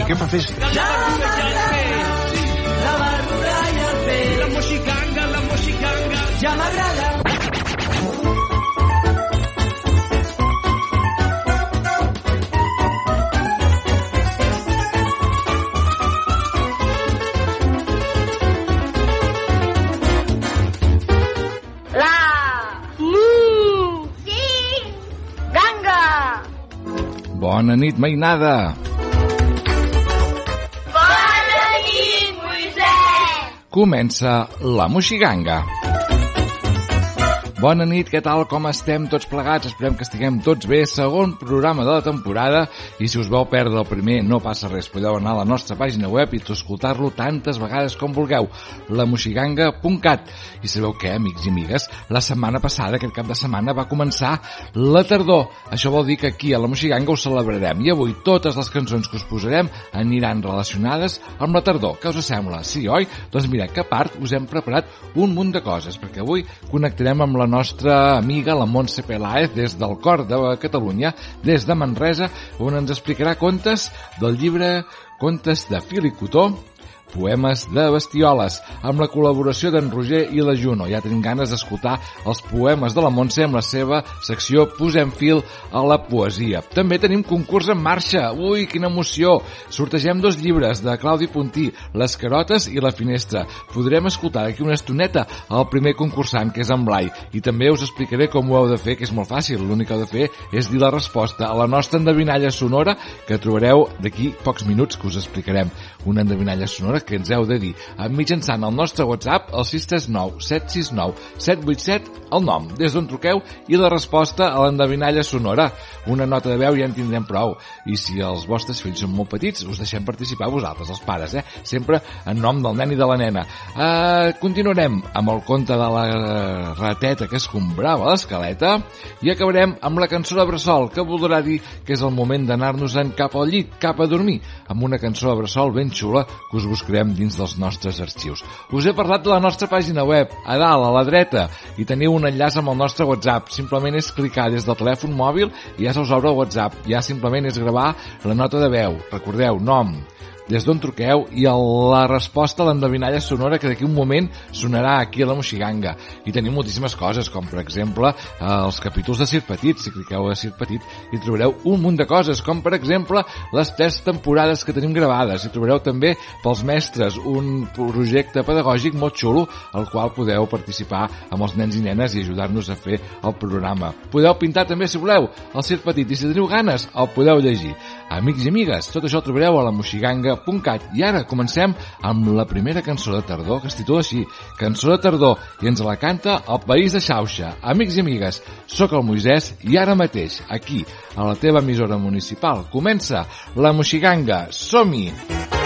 moxiganga és bonic, eh, per fer... La barbuda i el peix. La moxiganga, la moxiganga. Ja m'agrada. La sí. Bona nit, mainada! Comença la Moxiganga. Bona nit, què tal, com estem tots plegats? Esperem que estiguem tots bé. Segon programa de la temporada i si us vau perdre el primer no passa res. Podeu anar a la nostra pàgina web i escoltar-lo tantes vegades com vulgueu. lamoxiganga.cat I sabeu què, amics i amigues? La setmana passada, aquest cap de setmana, va començar la tardor. Això vol dir que aquí a la Moxiganga ho celebrarem i avui totes les cançons que us posarem aniran relacionades amb la tardor. Què us sembla? Sí, oi? Doncs mira, que part us hem preparat un munt de coses, perquè avui connectarem amb la nostra amiga, la Montse Peláez, des del cor de Catalunya, des de Manresa, on ens explicarà contes del llibre Contes de fil i cotó, Poemes de bestioles, amb la col·laboració d'en Roger i la Juno. Ja tenim ganes d'escoltar els poemes de la Montse amb la seva secció Posem fil a la poesia. També tenim concurs en marxa. Ui, quina emoció! Sortegem dos llibres de Claudi Puntí, Les carotes i la finestra. Podrem escoltar aquí una estoneta el primer concursant, que és en Blai, i també us explicaré com ho heu de fer, que és molt fàcil. L'únic que heu de fer és dir la resposta a la nostra endevinalla sonora que trobareu d'aquí pocs minuts que us explicarem. Una endevinalla sonora que ens heu de dir mitjançant el nostre WhatsApp al 639 769 787 el nom, des d'on truqueu i la resposta a l'endevinalla sonora. Una nota de veu ja en tindrem prou. I si els vostres fills són molt petits, us deixem participar vosaltres, els pares, eh? Sempre en nom del nen i de la nena. Uh, continuarem amb el conte de la rateta que escombrava l'escaleta i acabarem amb la cançó de Bressol, que voldrà dir que és el moment d'anar-nos-en cap al llit, cap a dormir, amb una cançó de Bressol ben xula que us buscarem dins dels nostres arxius. Us he parlat de la nostra pàgina web, a dalt, a la dreta, i teniu un enllaç amb el nostre WhatsApp. Simplement és clicar des del telèfon mòbil i ja se us obre el WhatsApp. Ja simplement és gravar la nota de veu. Recordeu, nom, des d'on truqueu i el, la resposta a l'endevinalla sonora que d'aquí un moment sonarà aquí a la Moxiganga. I tenim moltíssimes coses, com per exemple eh, els capítols de Sir Petit. Si cliqueu a Sir Petit hi trobareu un munt de coses, com per exemple les tres temporades que tenim gravades. Hi trobareu també pels mestres un projecte pedagògic molt xulo al qual podeu participar amb els nens i nenes i ajudar-nos a fer el programa. Podeu pintar també, si voleu, el Sir Petit i si teniu ganes el podeu llegir. Amics i amigues, tot això ho trobareu a la moxiganga.cat i ara comencem amb la primera cançó de tardor que es titula així, Cançó de tardor, i ens la canta el País de Xauxa. Amics i amigues, sóc el Moisès i ara mateix, aquí, a la teva emissora municipal, comença la Moxiganga. Som-hi! En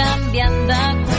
canviant de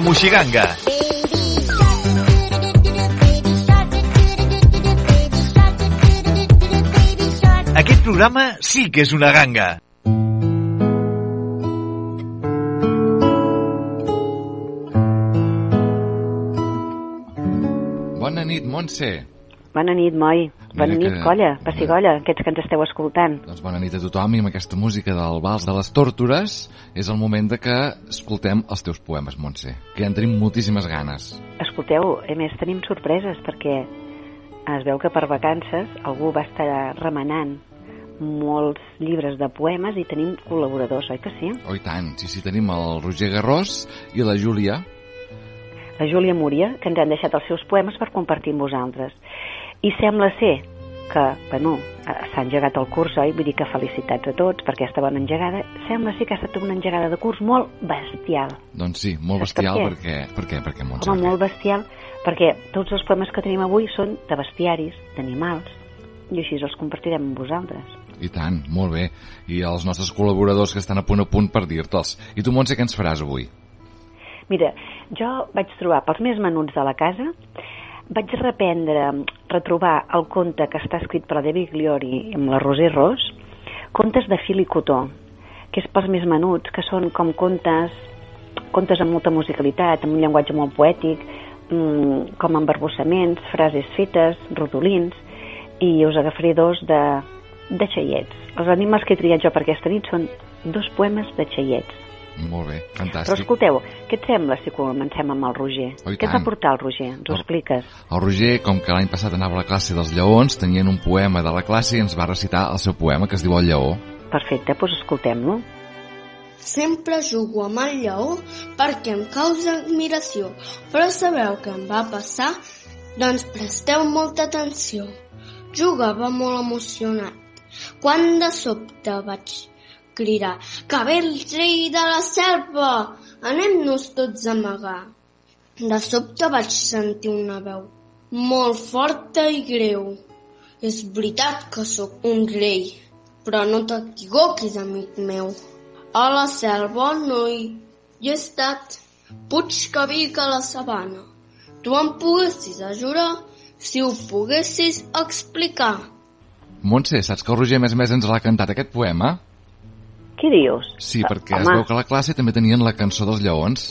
La Moixiganga. Aquest programa sí que és una ganga. Bona nit, Montse. Bona nit, Moi. Bona Mira nit, que- colla, Passigolla, aquests que ens esteu escoltant. Doncs bona nit a tothom i amb aquesta música del Vals de les Tórtores és el moment de que escoltem els teus poemes, Montse, que ja en tenim moltíssimes ganes. Escolteu, a més tenim sorpreses perquè es veu que per vacances algú va estar remenant molts llibres de poemes i tenim col·laboradors, oi que sí? Oh, tant, sí, sí, tenim el Roger Garrós i la Júlia. La Júlia Múria, que ens han deixat els seus poemes per compartir amb vosaltres. I sembla ser que, bueno, eh, s'ha engegat el curs, oi? Vull dir que felicitats a tots per aquesta bona engegada. Sembla ser que ha estat una engegada de curs molt bestial. Doncs sí, molt Saps per bestial què? perquè... Per què? Perquè? Home, molt bestial, perquè tots els poemes que tenim avui són de bestiaris, d'animals, i així els compartirem amb vosaltres. I tant, molt bé. I els nostres col·laboradors que estan a punt a punt per dir-te'ls. I tu, Montse, què ens faràs avui? Mira, jo vaig trobar pels més menuts de la casa, vaig reprendre, retrobar el conte que està escrit per la David Gliori amb la Roser Ros, contes de fil i cotó, que és pels més menuts, que són com contes, contes amb molta musicalitat, amb un llenguatge molt poètic, mm, com embarbussaments, frases fetes, rodolins, i us agafaré dos de, de xaiets. Els animals que he triat jo per aquesta nit són dos poemes de xaiets. Molt bé, Però fantàstic. escolteu, què et sembla si comencem amb el Roger? Oh, què et va portar el Roger? Ens ho expliques? El Roger, com que l'any passat anava a la classe dels lleons, tenien un poema de la classe i ens va recitar el seu poema, que es diu El lleó. Perfecte, doncs escoltem-lo. Sempre jugo amb el lleó perquè em causa admiració, però sabeu què em va passar? Doncs presteu molta atenció. Jugava molt emocionat, quan de sobte vaig cridar que ve el rei de la selva, anem-nos tots a amagar. De sobte vaig sentir una veu molt forta i greu. És veritat que sóc un rei, però no t'equivoquis, amic meu. A la selva no hi, hi he estat. Puig que vic a la sabana. Tu em poguessis ajudar si ho poguessis explicar. Montse, saps que el Roger, més més, ens l'ha cantat aquest poema? Què dius? Sí, perquè Home, es veu que a la classe també tenien la cançó dels lleons.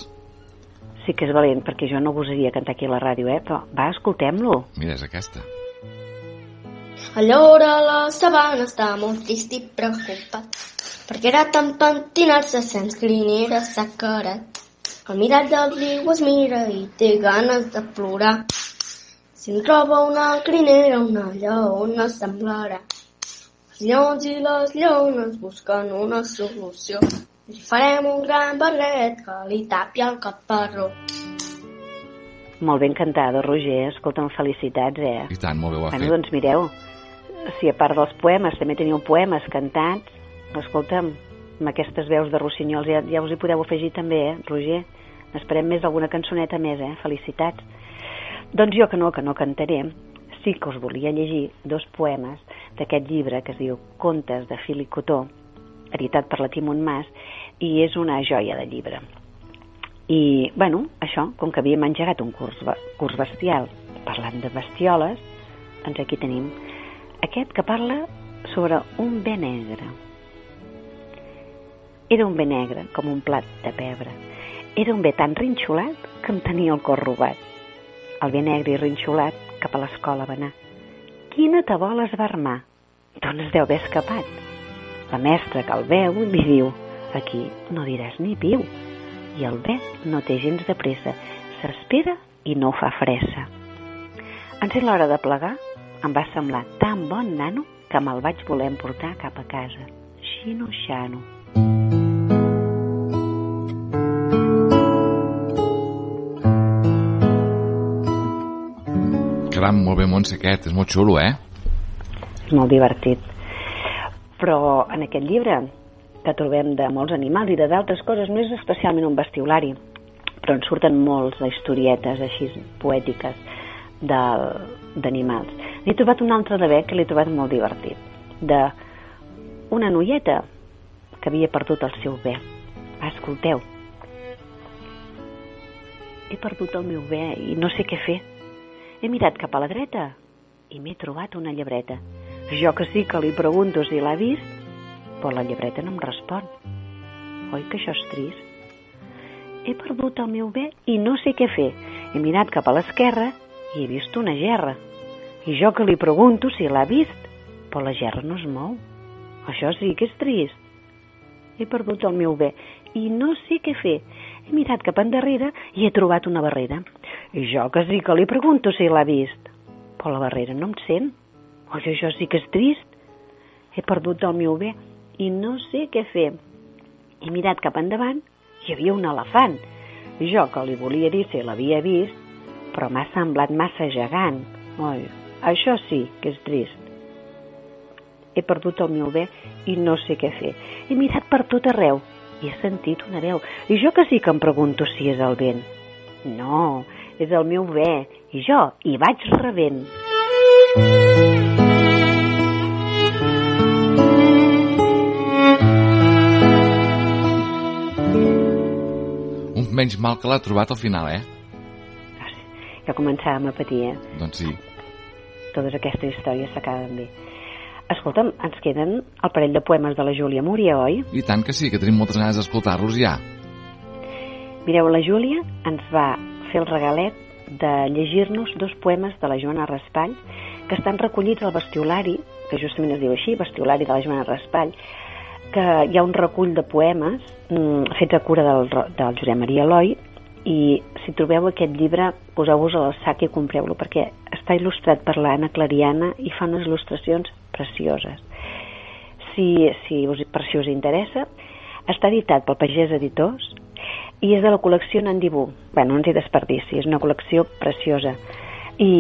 sí que és valent, perquè jo no gosaria cantar aquí a la ràdio, eh? Però va, escoltem-lo. Mira, és aquesta. Allora la sabana està molt trist i preocupat perquè era tan pentinat-se sense crinera s'ha carat. El mirat del riu es mira i té ganes de plorar. Si em troba una crinera, una lleona semblarà. Els lleons i les lleones busquen una solució. Li farem un gran barret que li tapi el caparró. Molt ben cantada, Roger. Escolta'm, felicitats, eh? I tant, molt bé ho ha Bueno, fet. doncs mireu, si a part dels poemes també teniu poemes cantats, escolta'm, amb aquestes veus de rossinyols ja, ja us hi podeu afegir també, eh, Roger? N'esperem més alguna cançoneta més, eh? Felicitats. Doncs jo que no, que no cantaré, sí que us volia llegir dos poemes d'aquest llibre que es diu Contes de fil i cotó, editat per la Timon Mas, i és una joia de llibre. I, bueno, això, com que havíem engegat un curs, curs bestial parlant de bestioles, doncs aquí tenim aquest que parla sobre un bé negre. Era un bé negre, com un plat de pebre. Era un bé tan rinxolat que em tenia el cor robat. El bé negre i rinxolat cap a l'escola va anar. Quina tabola es va armar? D'on es deu haver escapat? La mestra que el veu li diu aquí no diràs ni piu. I el bé no té gens de pressa. S'espera i no fa fressa. En ser l'hora de plegar, em va semblar tan bon nano que me'l vaig voler emportar cap a casa. Xino-xano. Caram, molt bé, Montse, aquest. És molt xulo, eh? És molt divertit. Però en aquest llibre, que trobem de molts animals i de d'altres coses, no és especialment un bestiolari, però en surten molts d'historietes així poètiques d'animals. N'he trobat un altre de bé que l'he trobat molt divertit, de una noieta que havia perdut el seu bé. Va, escolteu. he perdut el meu bé i no sé què fer. He mirat cap a la dreta i m'he trobat una llebreta. Jo que sí que li pregunto si l'ha vist, però la llebreta no em respon. Oi que això és trist? He perdut el meu bé i no sé què fer. He mirat cap a l'esquerra i he vist una gerra. I jo que li pregunto si l'ha vist, però la gerra no es mou. Això sí que és trist. He perdut el meu bé i no sé què fer. He mirat cap endarrere i he trobat una barrera. I jo que sí que li pregunto si l'ha vist, però la barrera no em sent. Oi, això sí que és trist. He perdut el meu bé i no sé què fer. He mirat cap endavant hi havia un elefant. Jo que li volia dir si l'havia vist, però m'ha semblat massa gegant. Oi, això sí que és trist. He perdut el meu bé i no sé què fer. He mirat per tot arreu i he sentit una veu. I jo que sí que em pregunto si és el vent. No, és el meu bé i jo hi vaig rebent. Un menys mal que l'ha trobat al final, eh? Ja començàvem a patir, eh? Doncs sí. Totes aquestes històries s'acaben bé. Escolta'm, ens queden el parell de poemes de la Júlia Múria, oi? I tant que sí, que tenim moltes ganes d'escoltar-los ja. Mireu, la Júlia ens va fer el regalet de llegir-nos dos poemes de la Joana Raspall que estan recollits al bestiolari, que justament es diu així, bestiolari de la Joana Raspall, que hi ha un recull de poemes mm, fets a cura del, del Josep Maria Eloi i si trobeu aquest llibre poseu-vos al sac i compreu-lo perquè està il·lustrat per l'Anna Clariana i fa unes il·lustracions precioses. Si, si us, per si us interessa, està editat pel Pagès Editors i és de la col·lecció Nandibú. Bé, no ens hi desperdici, és una col·lecció preciosa. I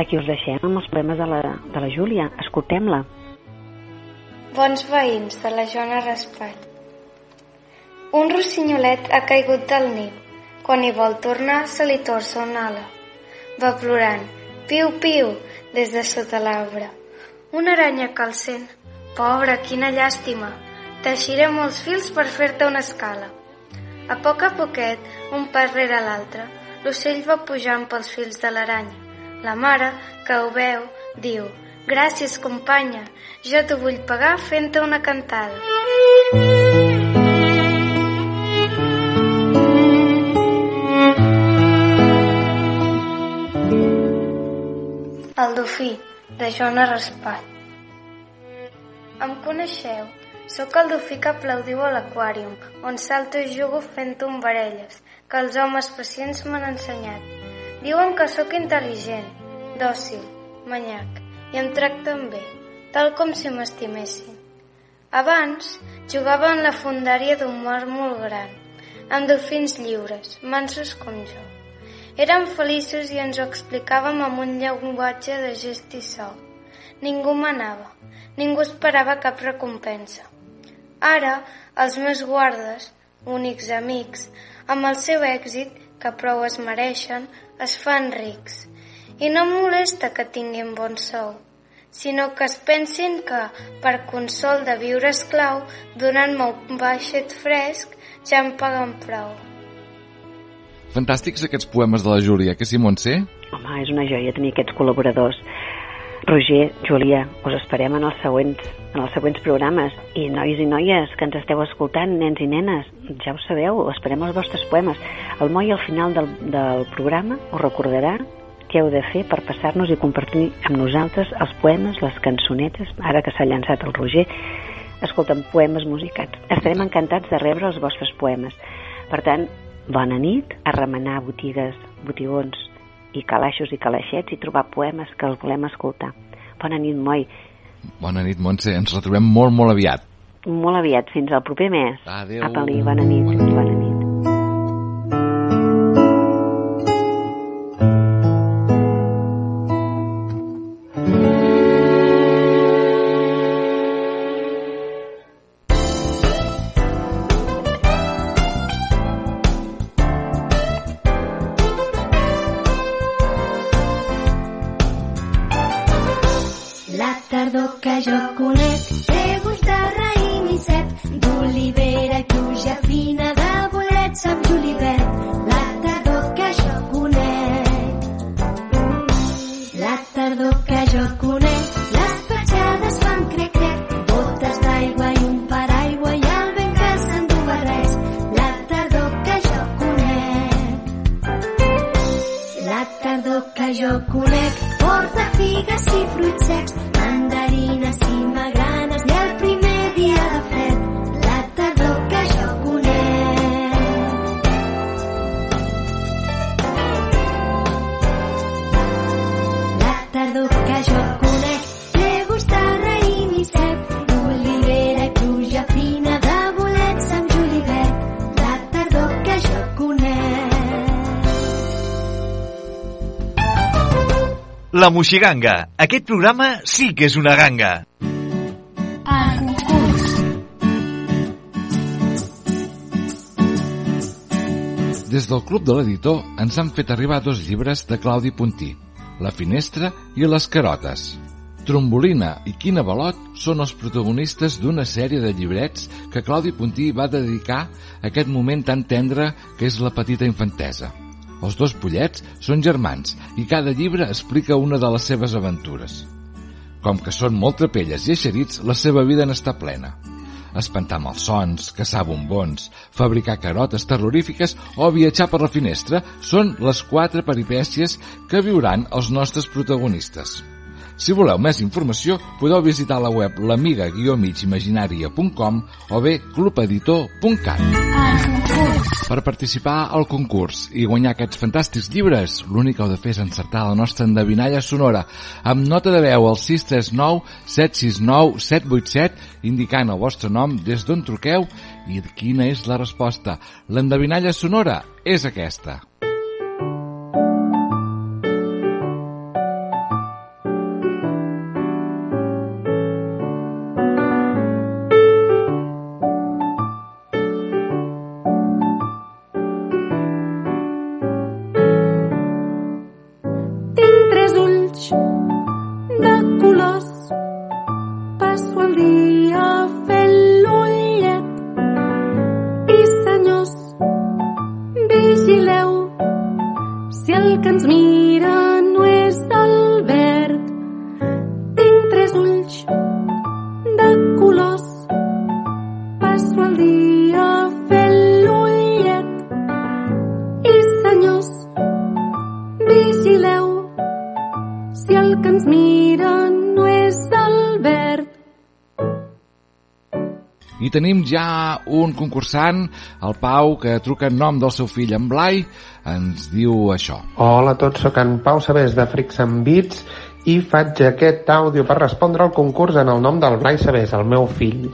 aquí us deixem amb els poemes de la, de la Júlia. Escoltem-la. Bons veïns de la Joana Raspall. Un rossinyolet ha caigut del niu. Quan hi vol tornar, se li torça una ala. Va plorant, piu, piu, des de sota l'arbre. Una aranya sent. Pobre, quina llàstima. Teixiré molts fils per fer-te una escala. A poc a poquet, un pas rere l'altre, l'ocell va pujant pels fils de l'aranya. La mare, que ho veu, diu Gràcies, companya, jo t'ho vull pagar fent-te una cantada. El dofí, de Joana Raspat. Em coneixeu? Sóc el dofí que aplaudiu a l'aquàrium, on salto i jugo fent tombarelles, que els homes pacients m'han ensenyat. Diuen que sóc intel·ligent, dòcil, manyac, i em tracten bé, tal com si m'estimessin. Abans jugava en la fundària d'un mar molt gran, amb dofins lliures, mansos com jo. Érem feliços i ens ho explicàvem amb un llenguatge de gest i so. Ningú manava, ningú esperava cap recompensa. Ara, els meus guardes, únics amics, amb el seu èxit, que prou es mereixen, es fan rics. I no molesta que tinguin bon sou, sinó que es pensin que, per consol de viure esclau, donant-me un baixet fresc, ja em paguen prou. Fantàstics aquests poemes de la Júlia, que sí, Montse? Home, és una joia tenir aquests col·laboradors. Roger, Júlia, us esperem en els següents, en els següents programes. I nois i noies que ens esteu escoltant, nens i nenes, ja ho sabeu, esperem els vostres poemes. El Moi al final del, del programa us recordarà què heu de fer per passar-nos i compartir amb nosaltres els poemes, les cançonetes, ara que s'ha llançat el Roger, escolta'm, poemes musicats. Estarem encantats de rebre els vostres poemes. Per tant, bona nit, a remenar botigues, botigons i calaixos i calaixets i trobar poemes que els volem escoltar. Bona nit, Moi. Bona nit, Montse. Ens retrobem molt, molt aviat. Molt aviat, fins al proper mes. Adéu. Apa-li, bona nit. Bona nit. Bona nit. La Moixiganga. Aquest programa sí que és una ganga. Concurs. Des del Club de l'Editor ens han fet arribar dos llibres de Claudi Puntí, La finestra i Les carotes. Trombolina i Quina Balot són els protagonistes d'una sèrie de llibrets que Claudi Puntí va dedicar a aquest moment tan tendre que és la petita infantesa. Els dos pollets són germans i cada llibre explica una de les seves aventures. Com que són molt trapelles i eixerits, la seva vida n'està plena. Espantar malsons, caçar bombons, fabricar carotes terrorífiques o viatjar per la finestra són les quatre peripècies que viuran els nostres protagonistes. Si voleu més informació, podeu visitar la web l'amiga-migimaginaria.com o bé clubeditor.cat. Per participar al concurs i guanyar aquests fantàstics llibres, l'únic que heu de fer és encertar la nostra endevinalla sonora amb nota de veu al 639 769 787 indicant el vostre nom des d'on truqueu i quina és la resposta. L'endevinalla sonora és aquesta. Tenim ja un concursant, el Pau, que truca en nom del seu fill, en Blai, ens diu això. Hola a tots, sóc en Pau Sabés de Freaks and Beats i faig aquest àudio per respondre al concurs en el nom del Blai Sabés, el meu fill.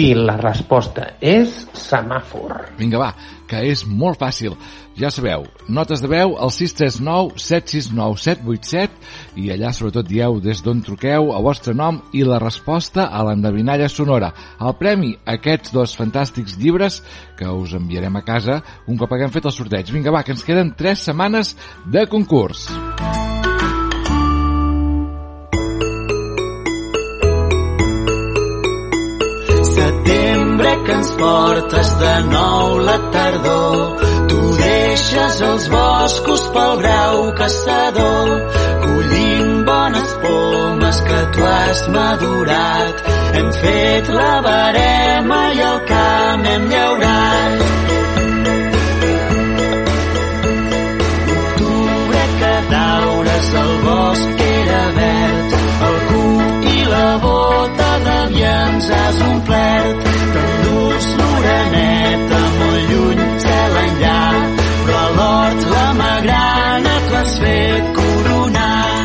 I la resposta és semàfor. Vinga, va, que és molt fàcil. Ja sabeu, notes de veu al 639 769 787 i allà sobretot dieu des d'on truqueu el vostre nom i la resposta a l'endevinalla sonora. El premi, aquests dos fantàstics llibres que us enviarem a casa un cop haguem fet el sorteig. Vinga, va, que ens queden 3 setmanes de concurs. Setembre ens portes de nou la tardor. Tu deixes els boscos pel brau caçador, collint bones pomes que tu has madurat. Hem fet la barema i el camp hem llaurat. L'octubre que daures al bosc era verd, el cup i la bota d'aviams has omplert. L'oreneta molt lluny, cel enllà, però a l'hort la magrana t'ho has fet coronar.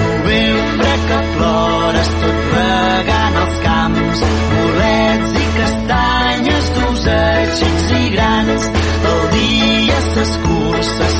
Novembre que plores tot regant els camps, bolets i castanyes d'us xics i grans. El dia s'escurça,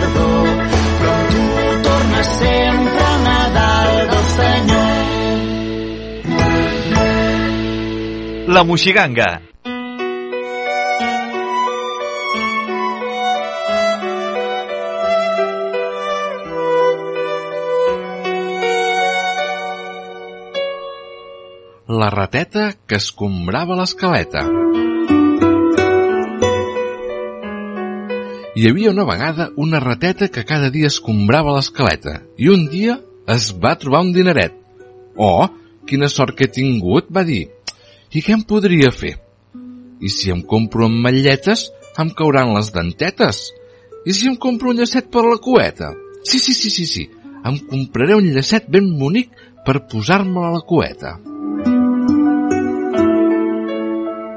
tardor, però tu tornes sempre a Nadal del Senyor. La Moixiganga, la rateta que escombrava l'escaleta. Hi havia una vegada una rateta que cada dia escombrava l'escaleta i un dia es va trobar un dineret. Oh, quina sort que he tingut, va dir. I què em podria fer? I si em compro ametlletes, em cauran les dentetes. I si em compro un llacet per la cueta? Sí, sí, sí, sí, sí. Em compraré un llacet ben bonic per posar-me a la cueta.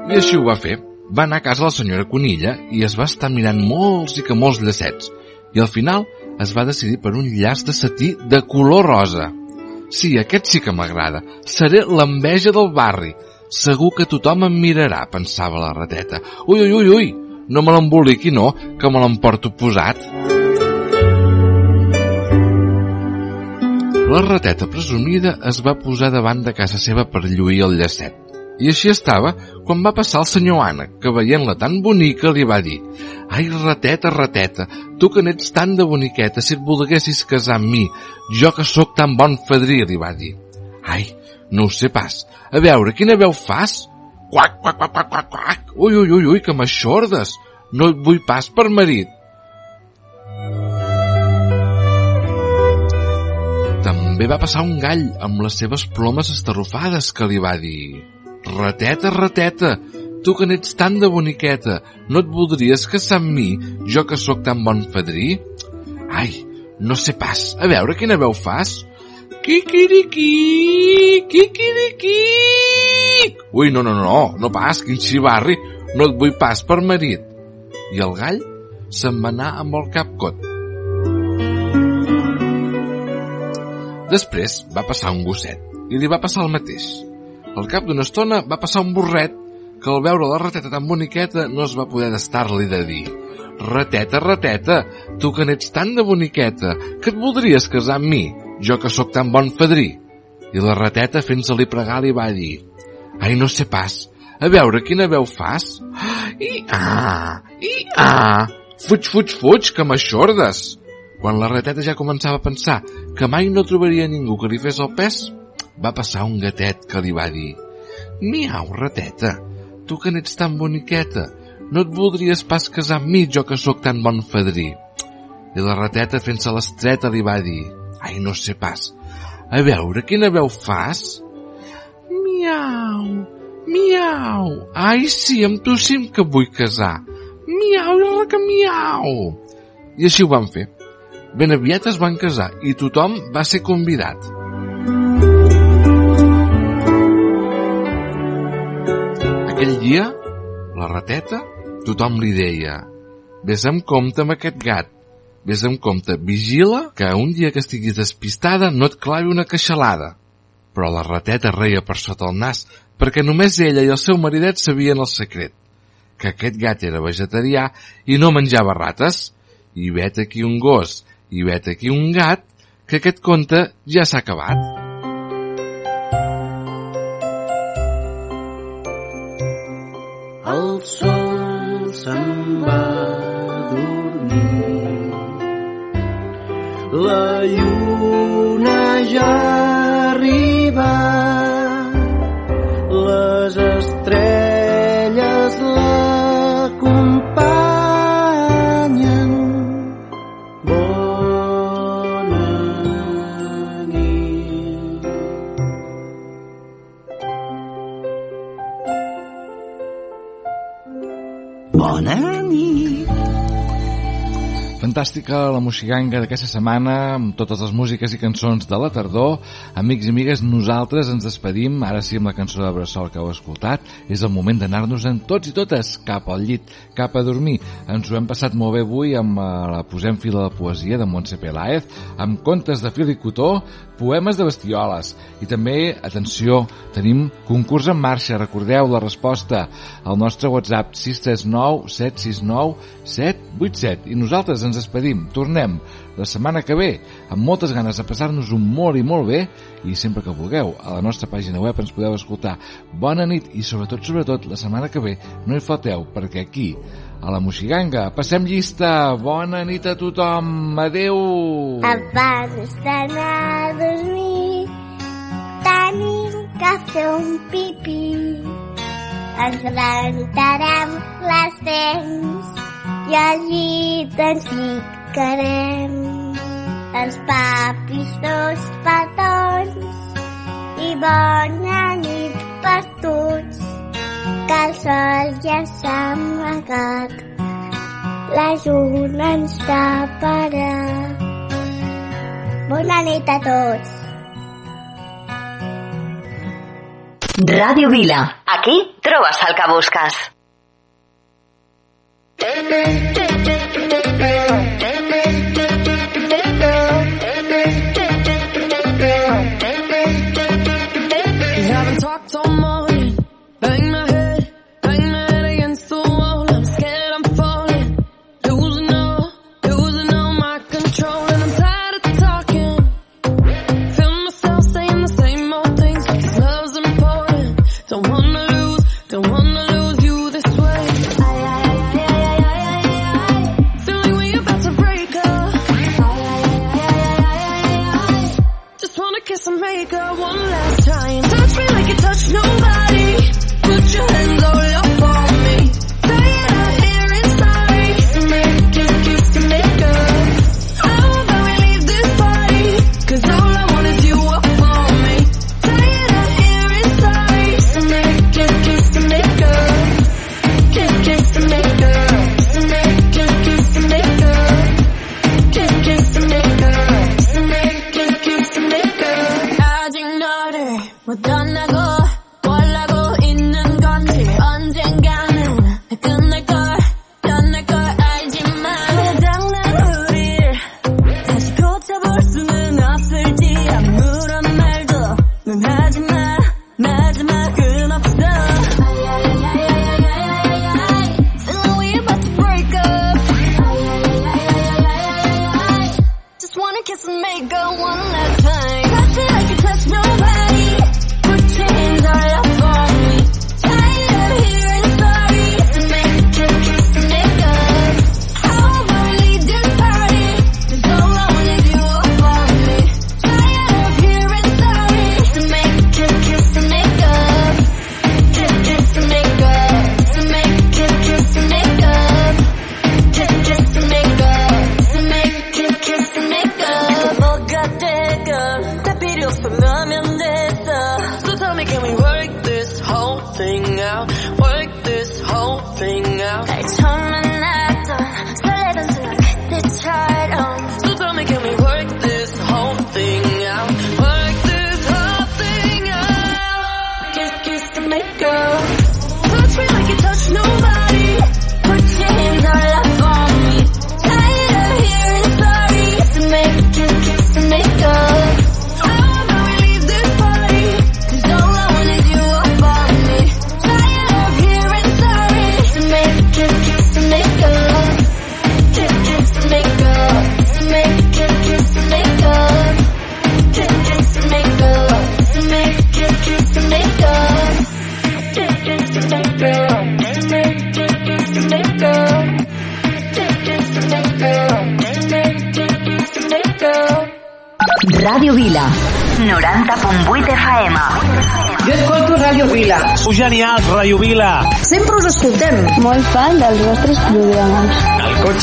I així ho va fer. Va anar a casa la senyora Conilla i es va estar mirant molts i que molts llacets. I al final es va decidir per un llaç de setí de color rosa. Sí, aquest sí que m'agrada. Seré l'enveja del barri. Segur que tothom em mirarà, pensava la rateta. Ui, ui, ui, ui, no me l'emboliqui, no, que me l'emporto posat. La rateta presumida es va posar davant de casa seva per lluir el llacet. I així estava quan va passar el senyor Anna, que veient-la tan bonica li va dir «Ai, rateta, rateta, tu que n'ets tan de boniqueta, si et volguessis casar amb mi, jo que sóc tan bon fadrí», li va dir. «Ai, no ho sé pas. A veure, quina veu fas?» «Quac, quac, quac, quac, quac, quac. Ui, ui, ui, ui, que m'aixordes. No et vull pas per marit». També va passar un gall amb les seves plomes estarrufades que li va dir Rateta, rateta, tu que n'ets tan de boniqueta, no et voldries casar amb mi, jo que sóc tan bon fadrí? Ai, no sé pas, a veure quina veu fas. Quiquiriqui, quiquiriqui. Ui, no, no, no, no pas, quin xivarri, no et vull pas per marit. I el gall se'n va anar amb el cap cot. Després va passar un gosset i li va passar el mateix. Al cap d'una estona va passar un burret que al veure la rateta tan boniqueta no es va poder d'estar-li de dir Rateta, rateta, tu que n'ets tan de boniqueta, que et voldries casar amb mi, jo que sóc tan bon fadrí. I la rateta, fent-se-li pregar, li va dir Ai, no sé pas, a veure quina veu fas. I ah, i ah, fuig, fuig, fuig, que m'aixordes. Quan la rateta ja començava a pensar que mai no trobaria ningú que li fes el pes, va passar un gatet que li va dir Miau, rateta, tu que n'ets tan boniqueta, no et voldries pas casar amb mi, jo que sóc tan bon fadrí. I la rateta, fent-se l'estreta, li va dir Ai, no sé pas, a veure, quina veu fas? Miau, miau, ai, sí, amb tu sí que vull casar. Miau, i que miau. I així ho van fer. Ben aviat es van casar i tothom va ser convidat. Aquell dia, la rateta, tothom li deia Ves amb compte amb aquest gat, ves amb compte, vigila que un dia que estiguis despistada no et clavi una queixalada. Però la rateta reia per sota el nas perquè només ella i el seu maridet sabien el secret, que aquest gat era vegetarià i no menjava rates. I vet aquí un gos, i vet aquí un gat, que aquest conte ja s'ha acabat. El sol se'n va dormir. La lluna ja arriba. Les estrelles Fantàstica la moxiganga d'aquesta setmana amb totes les músiques i cançons de la tardor. Amics i amigues, nosaltres ens despedim, ara sí amb la cançó de Bressol que heu escoltat. És el moment d'anar-nos en tots i totes cap al llit, cap a dormir. Ens ho hem passat molt bé avui amb eh, la Posem fil a la poesia de Montse Peláez, amb contes de fil i cotó, poemes de bestioles. I també, atenció, tenim concurs en marxa, recordeu la resposta al nostre WhatsApp 639 769 787 i nosaltres ens despedim, tornem la setmana que ve amb moltes ganes de passar-nos un molt i molt bé. I sempre que vulgueu a la nostra pàgina web ens podeu escoltar. Bona nit i sobretot, sobretot, la setmana que ve. No hi falteu perquè aquí a la Moxiganga. Passem llista. Bona nit a tothom. Adeu. Abans d'anar a dormir. Tenim que fer un pipí. Ens rentarem les dents i al llit ens ficarem. Els papis dos petons i bona nit per tots que el sol ja s'ha amagat, la lluna ens taparà. Bona nit a tots. Ràdio Vila. Aquí trobes el que busques. Té, té, té, té.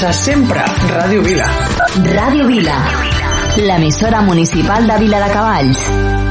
escolta sempre Ràdio Vila. Ràdio Vila, l'emissora municipal de Vila de Cavalls.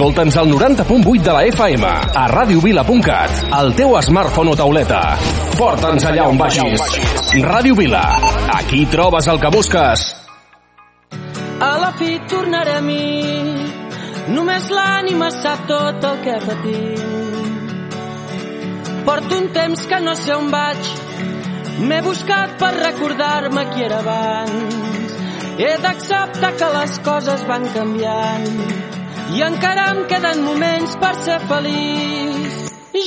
Escolta'ns al 90.8 de la FM, a radiovila.cat, al teu smartphone o tauleta. Porta'ns allà on vagis. Ràdio Vila. Aquí trobes el que busques. A la fi tornarem i només l'ànima sap tot el que patim. Porto un temps que no sé on vaig, m'he buscat per recordar-me qui era abans. He d'acceptar que les coses van canviant i encara em queden moments per ser feliç.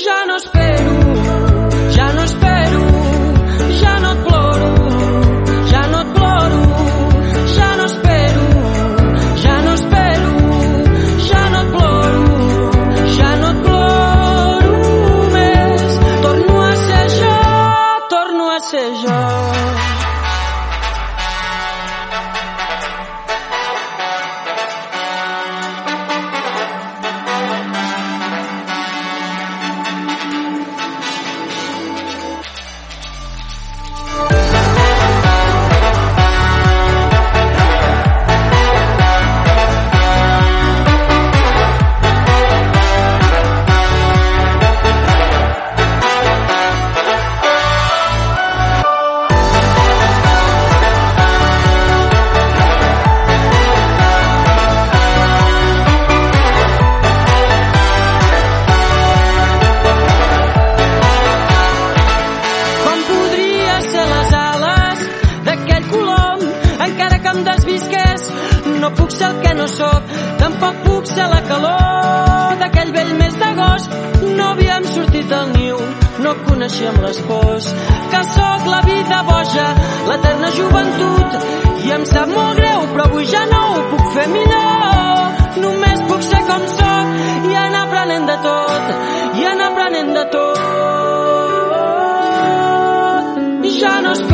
Ja no espero, ja no espero, aprenent de tot. Ja no espero,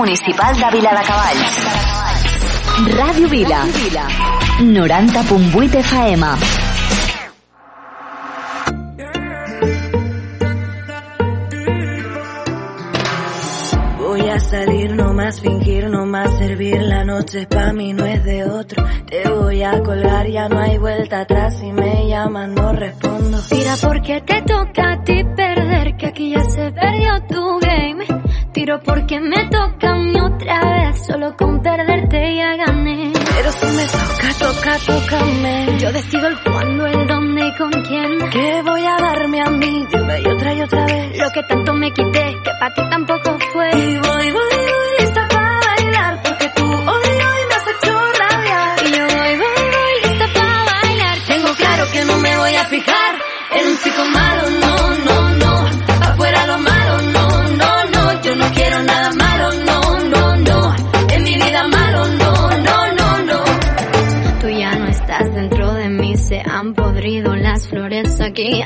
municipal de Viladecavalls. Ràdio Vila. 90.8 FM. Voy a salir, no más fingir, no más servir. La noche pa' mí no es de otro. Te voy a colgar, ya no hay vuelta atrás. Si me llaman, no respondo. Tira porque te toca a ti perder, que aquí ya se perdió tu game. Tiro porque me solo con perderte ya gané. Pero si me toca, toca, tócame. Yo decido el cuándo, el dónde y con quién. ¿Qué voy a darme a mí de una y otra y otra vez? Lo que tanto me quité, que para ti tampoco fue. Y voy, voy,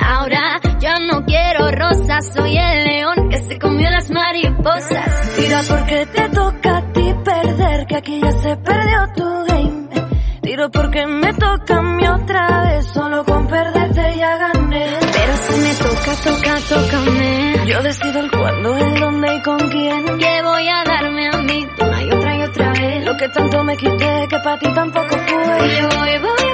ahora ya no quiero rosas, soy el león que se comió las mariposas. Tira porque te toca a ti perder, que aquí ya se perdió tu game. Tiro porque me toca a mí otra vez, solo con perderte ya gané. Pero si me toca, toca, tócame. Yo decido el cuándo, el dónde y con quién. Que voy a darme a mí una y otra y otra vez. Lo que tanto me quité, que para ti tampoco fue. Y voy, voy,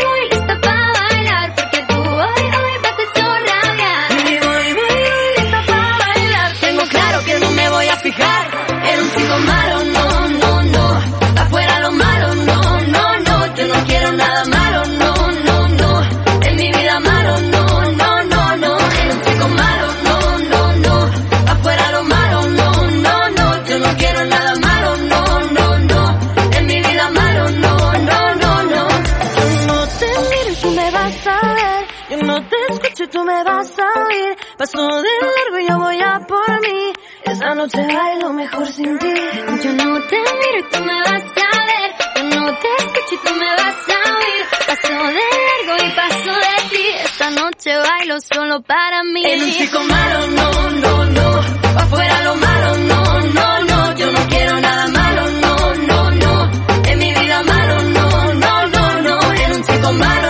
te bailo mejor sin ti. Yo no te miro y tú me vas a ver. Yo no te escucho y tú me vas a oír. Paso de largo y paso de ti. Esta noche bailo solo para mí. En un chico malo, no, no, no. Afuera lo malo, no, no, no. Yo no quiero nada malo, no, no, no. En mi vida malo, no, no, no, no. En un chico malo.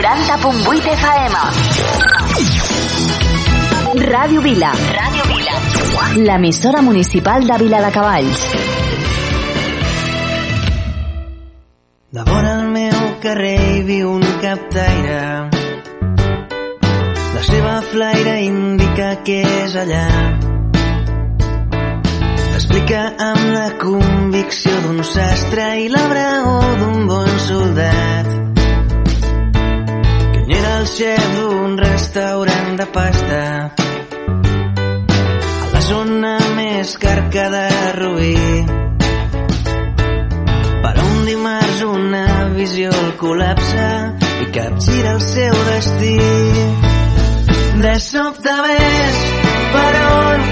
90.8 FM. Ràdio Vila. Ràdio Vila. L'emissora municipal de Vila de Cavalls. De vora al meu carrer hi viu un captaire. La seva flaire indica que és allà. Explica amb la convicció d'un sastre i la braó d'un bon soldat. El xef d'un restaurant de pasta a la zona més carca de Rubí. Però un dimarts una visió el col·lapsa i capgira el seu destí. De sobte ves per on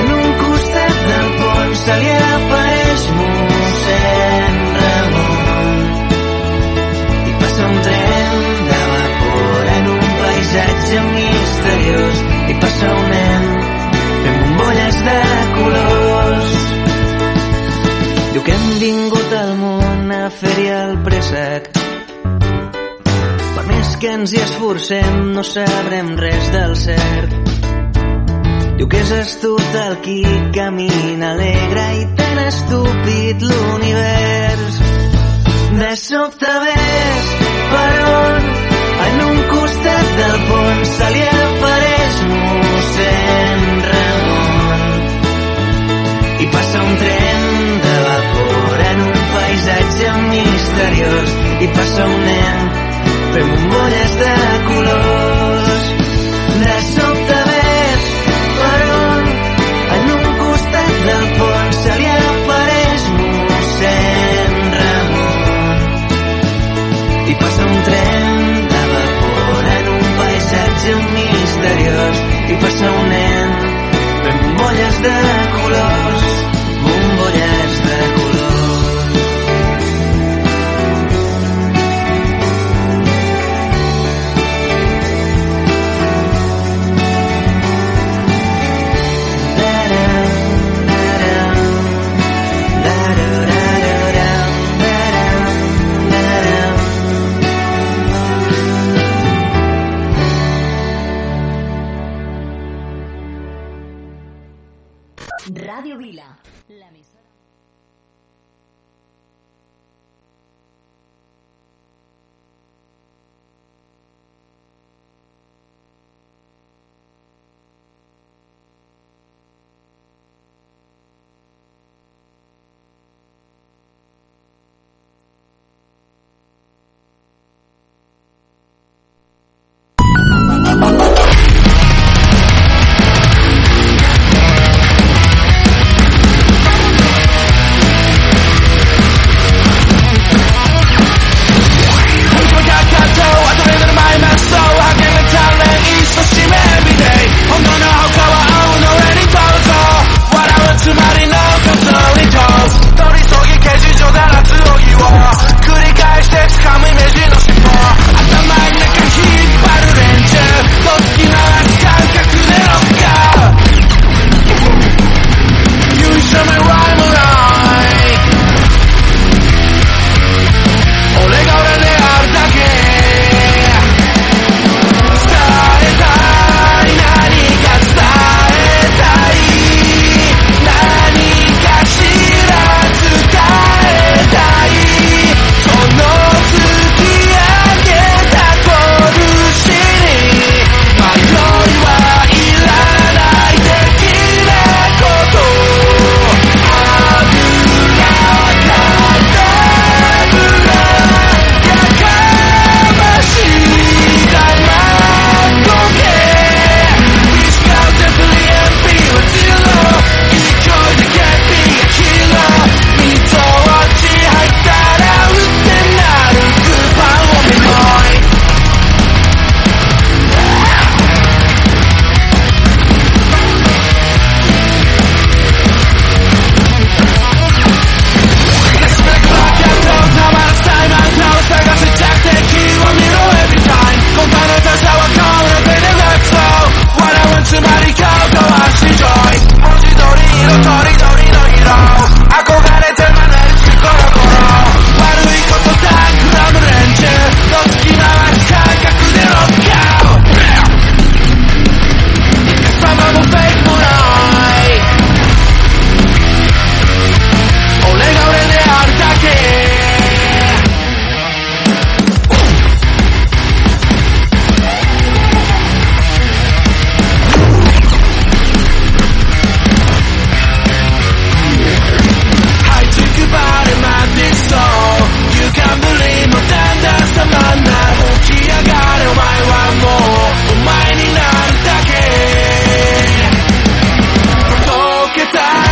en un costat del pont se li apareix mossèn Ramon i passa un tren paisatge misteriós i passa un nen fent bombolles de colors Diu que hem vingut al món a fer-hi el préssec. Per més que ens hi esforcem, no sabrem res del cert. Diu que és estut el qui camina alegre i tan estúpid l'univers. De sobte ves per on costat del pont se li apareix mossèn Ramon. I passa un tren de vapor en un paisatge misteriós. I passa un nen fent bombolles de colors